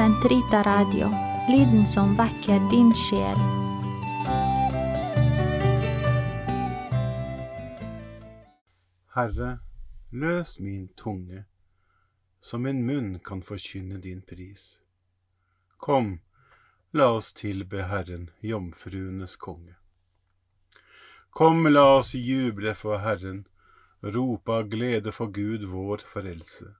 Sentrita Radio, lyden som vekker din sjel. Herre, løs min tunge, så min munn kan forkynne din pris. Kom, la oss tilbe Herren, jomfruenes konge. Kom, la oss juble for Herren, rope av glede for Gud vår forelse.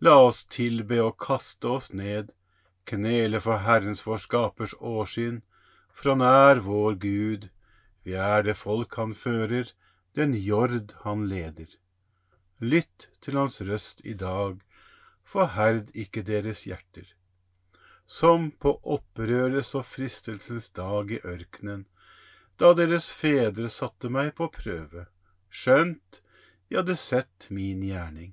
la oss tilbe og kaste oss ned, knele for Herrens vår skapers årsyn, for han er vår Gud, vi er det folk han fører, den jord han leder. Lytt til hans røst i dag, forherd ikke deres hjerter. Som på opprørets og fristelsens dag i ørkenen, da deres fedre satte meg på prøve, skjønt jeg hadde sett min gjerning.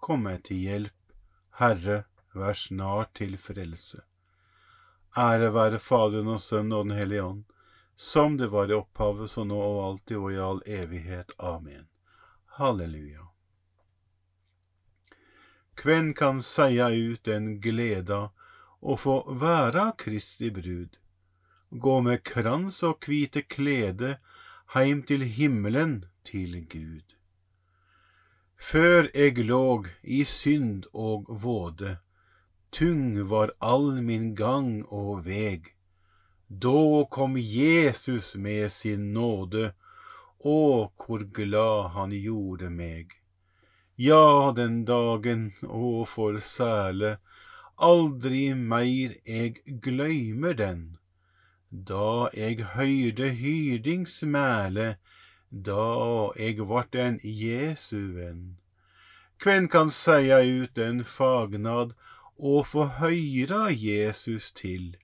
kom meg til hjelp, Herre, vær snart til frelse. Ære være Faderen og Sønnen og Den hellige ånd, som det var i opphavet, så nå og alltid og i all evighet. Amen. Halleluja. Kven kan seia ut den gleda å få væra Kristi brud, gå med krans og kvite klede heim til himmelen til Gud. Før eg låg i synd og våde, tung var all min gang og veg da kom Jesus med sin nåde, å, hvor glad han gjorde meg. Ja, den dagen, å, for sæle, aldri meir eg gløymer den. Da eg høyrde hyrdings mæle, da eg vart en Jesu venn. Kven kan seia ut en fagnad og få høyra Jesus til?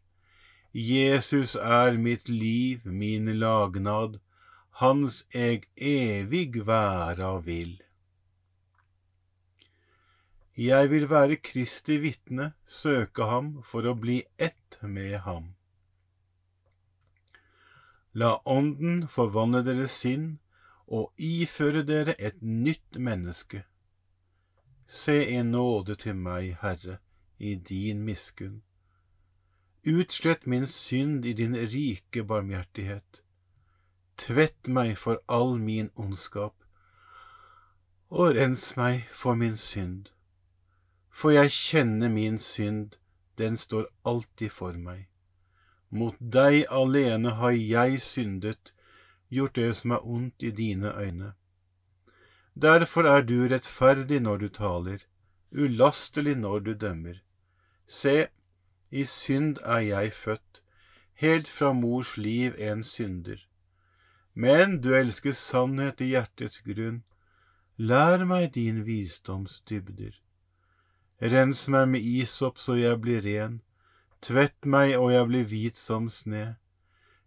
Jesus er mitt liv, min lagnad, hans eg evig væra vil. Jeg vil være Kristi vitne, søke ham for å bli ett med ham. La Ånden forvandle deres sinn og iføre dere et nytt menneske. Se en nåde til meg, Herre, i din miskunn Utslett min synd i din rike barmhjertighet. Tvett meg for all min ondskap, og rens meg for min synd. For jeg kjenner min synd, den står alltid for meg. Mot deg alene har jeg syndet, gjort det som er ondt i dine øyne. Derfor er du rettferdig når du taler, ulastelig når du dømmer. Se, i synd er jeg født, helt fra mors liv en synder. Men du elsker sannhet i hjertets grunn. Lær meg din visdoms dybder. Rens meg med isop så jeg blir ren. Tvett meg og jeg blir hvit som sne.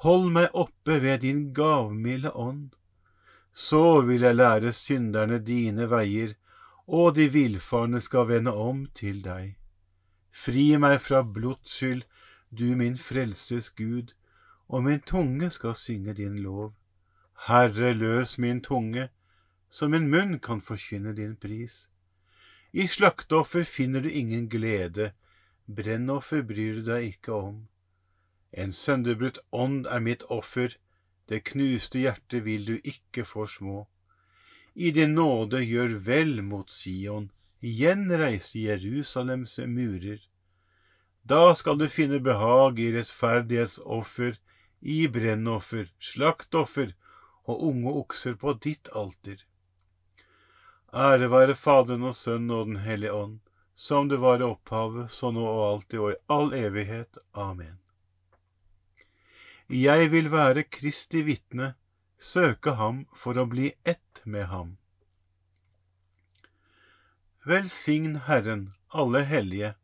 hold meg oppe ved din gavmilde ånd. Så vil jeg lære synderne dine veier, og de villfarne skal vende om til deg. Fri meg fra blodsskyld, du min frelses Gud, og min tunge skal synge din lov. Herre, løs min tunge, så min munn kan forkynne din pris. I slakteoffer finner du ingen glede, brennoffer bryr du deg ikke om. En sønderbrutt ånd er mitt offer, det knuste hjertet vil du ikke få små. I din nåde gjør vel mot Sion, gjenreis Jerusalems murer. Da skal du finne behag i rettferdighetsoffer, i brennoffer, slaktoffer og unge okser på ditt alter. Ære være Faderen og Sønnen og Den hellige ånd, som det var i opphavet, så nå og alltid og i all evighet. Amen. Jeg vil være Kristi vitne, søke ham for å bli ett med ham. Velsign Herren, alle hellige,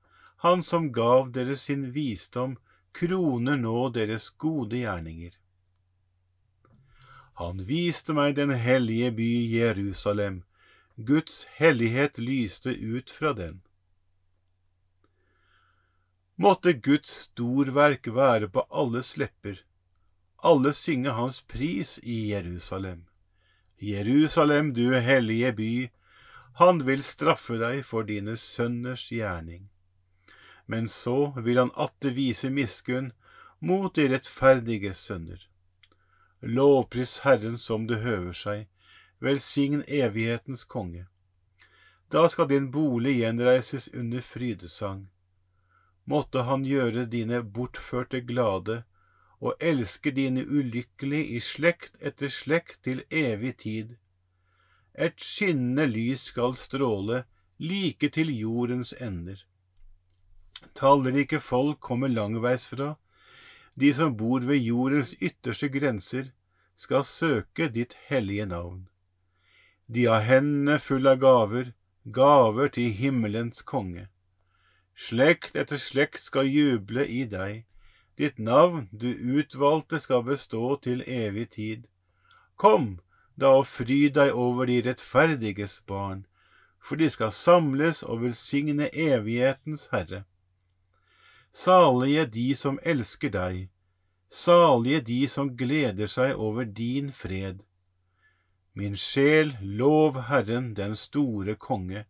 Han som gav dere sin visdom, kroner nå deres gode gjerninger. Han viste meg den hellige by Jerusalem, Guds hellighet lyste ut fra den. Måtte Guds storverk være på alles lepper, alle synge hans pris i Jerusalem. Jerusalem, du hellige by, han vil straffe deg for dine sønners gjerning. Men så vil han atter vise miskunn mot de rettferdige sønner. Lovpris Herren som det høver seg, velsign evighetens konge. Da skal din bolig gjenreises under frydesang. Måtte han gjøre dine bortførte glade og elske dine ulykkelige i slekt etter slekt til evig tid. Et skinnende lys skal stråle like til jordens ender. Tallrike folk kommer langveisfra, de som bor ved jordens ytterste grenser, skal søke ditt hellige navn. De har hendene fulle av gaver, gaver til himmelens konge. Slekt etter slekt skal juble i deg, ditt navn, du utvalgte, skal bestå til evig tid. Kom, da og fry deg over de rettferdiges barn, for de skal samles og velsigne evighetens Herre. Salige de som elsker deg, salige de som gleder seg over din fred. Min sjel, lov Herren den store konge,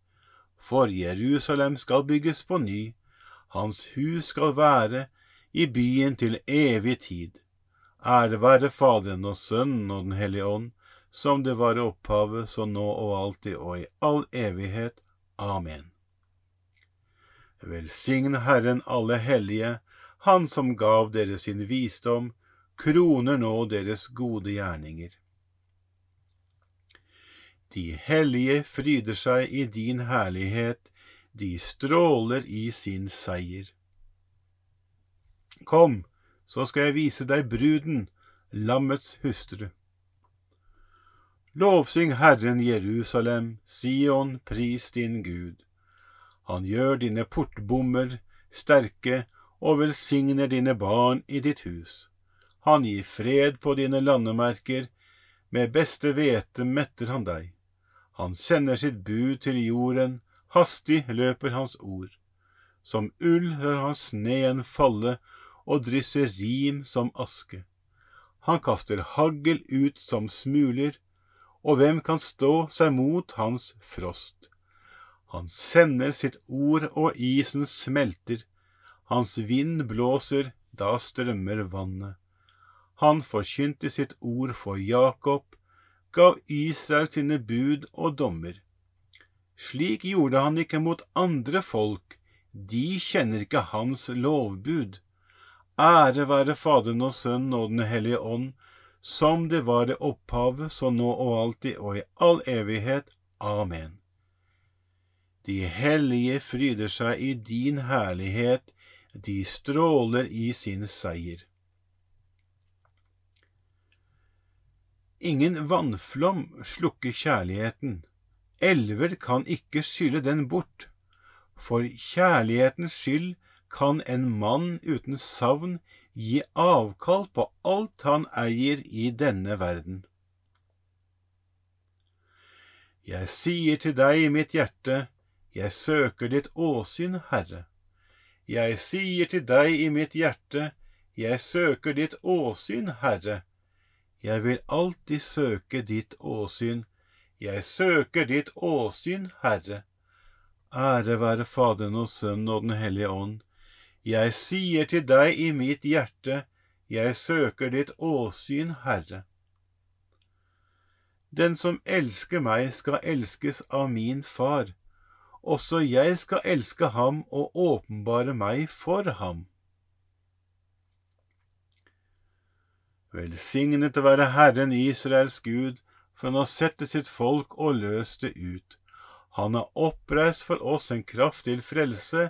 for Jerusalem skal bygges på ny, hans hus skal være i byen til evig tid. Ære være Faderen og Sønnen og Den hellige ånd, som det var i opphavet, så nå og alltid og i all evighet. Amen. Velsign Herren alle hellige, Han som gav dere sin visdom, kroner nå deres gode gjerninger. De hellige fryder seg i din herlighet, de stråler i sin seier. Kom, så skal jeg vise deg bruden, lammets hustru. Lovsyng Herren Jerusalem, Sion, pris din Gud. Han gjør dine portbommer sterke og velsigner dine barn i ditt hus. Han gir fred på dine landemerker, med beste hvete metter han deg. Han sender sitt bud til jorden, hastig løper hans ord. Som ull lar han sneen falle og drysser rim som aske. Han kaster hagl ut som smuler, og hvem kan stå seg mot hans frost? Han sender sitt ord, og isen smelter. Hans vind blåser, da strømmer vannet. Han forkynte sitt ord for Jakob, gav Israel sine bud og dommer. Slik gjorde han ikke mot andre folk, de kjenner ikke hans lovbud. Ære være Faderen og Sønnen og Den hellige ånd, som det var i opphavet, så nå og alltid og i all evighet. Amen. De hellige fryder seg i din herlighet, de stråler i sin seier. Ingen vannflom slukker kjærligheten, elver kan ikke skylle den bort. For kjærlighetens skyld kan en mann uten savn gi avkall på alt han eier i denne verden. Jeg sier til deg i mitt hjerte, jeg søker ditt åsyn, Herre. Jeg sier til deg i mitt hjerte, jeg søker ditt åsyn, Herre. Jeg vil alltid søke ditt åsyn, jeg søker ditt åsyn, Herre. Ære være Faderen og Sønnen og Den hellige ånd. Jeg sier til deg i mitt hjerte, jeg søker ditt åsyn, Herre. Den som elsker meg, skal elskes av min Far. Også jeg skal elske ham og åpenbare meg for ham. Velsignet være Herren Israels Gud, for han har sett til sitt folk og løst det ut. Han har oppreist for oss en kraft til frelse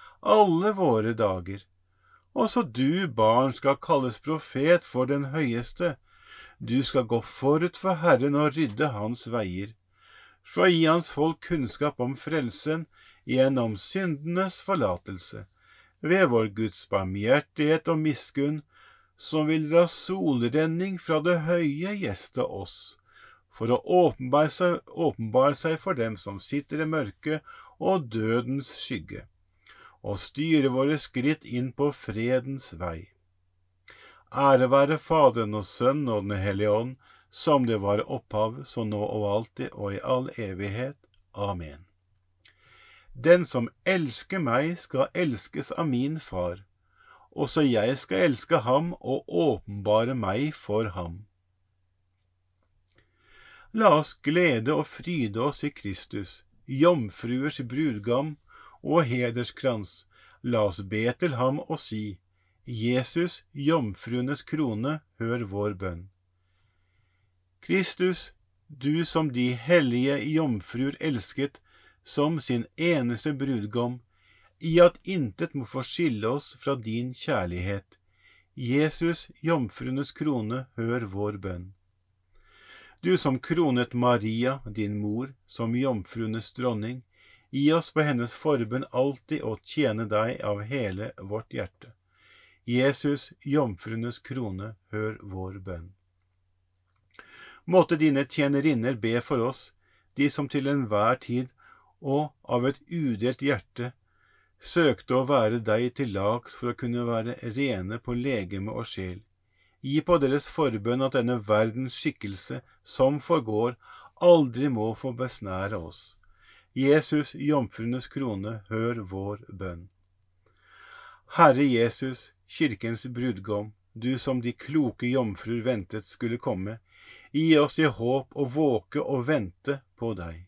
alle våre dager. Også du, barn, skal kalles profet for den høyeste. Du skal gå forut for Herren og rydde hans veier, for gi hans folk kunnskap om frelsen gjennom syndenes forlatelse, ved vår Guds barmhjertighet og miskunn, som vil dra solrenning fra det høye gjeste oss for å åpenbare seg, åpenbare seg for dem som sitter i mørket og dødens skygge, og styre våre skritt inn på fredens vei. Ære være Faderen og Sønnen og Den hellige ånd, som det var opphav, så nå og alltid og i all evighet. Amen. Den som elsker meg, skal elskes av min Far. Også jeg skal elske ham og åpenbare meg for ham. La oss glede og fryde oss i Kristus, jomfruers brudgam og hederskrans. La oss be til ham og si, Jesus, jomfruenes krone, hør vår bønn. Kristus, du som de hellige jomfruer elsket som sin eneste brudgom, i at intet må få skille oss fra din kjærlighet. Jesus, jomfruenes krone, hør vår bønn. Du som kronet Maria, din mor, som jomfruenes dronning, gi oss på hennes forbønn alltid å tjene deg av hele vårt hjerte. Jesus, jomfruenes krone, hør vår bønn. Måtte dine tjenerinner be for oss, de som til enhver tid og av et udelt hjerte søkte å være deg til lags for å kunne være rene på legeme og sjel Gi på deres forbønn at denne verdens skikkelse, som forgår, aldri må få besnære oss. Jesus, jomfruenes krone, hør vår bønn. Herre Jesus, kirkens brudgom, du som de kloke jomfruer ventet skulle komme, gi oss i håp å våke og vente på deg.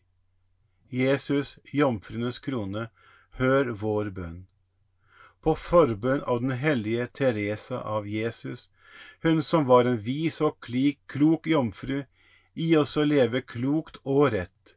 Jesus, jomfruenes krone, hør vår bønn. På forbønn av den hellige Teresa av Jesus, hun som var en vis og klik, klok jomfru, gi oss å leve klokt og rett.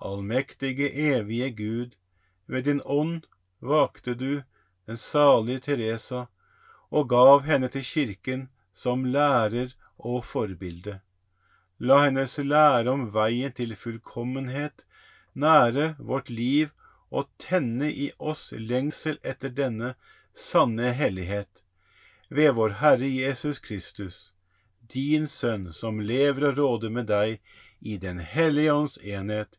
Allmektige, evige Gud, ved din ånd vakte du den salige Teresa og gav henne til kirken som lærer og forbilde. La hennes lære om veien til fullkommenhet nære vårt liv og tenne i oss lengsel etter denne sanne hellighet, ved vår Herre Jesus Kristus, din Sønn, som lever og råder med deg i Den hellige ånds enhet,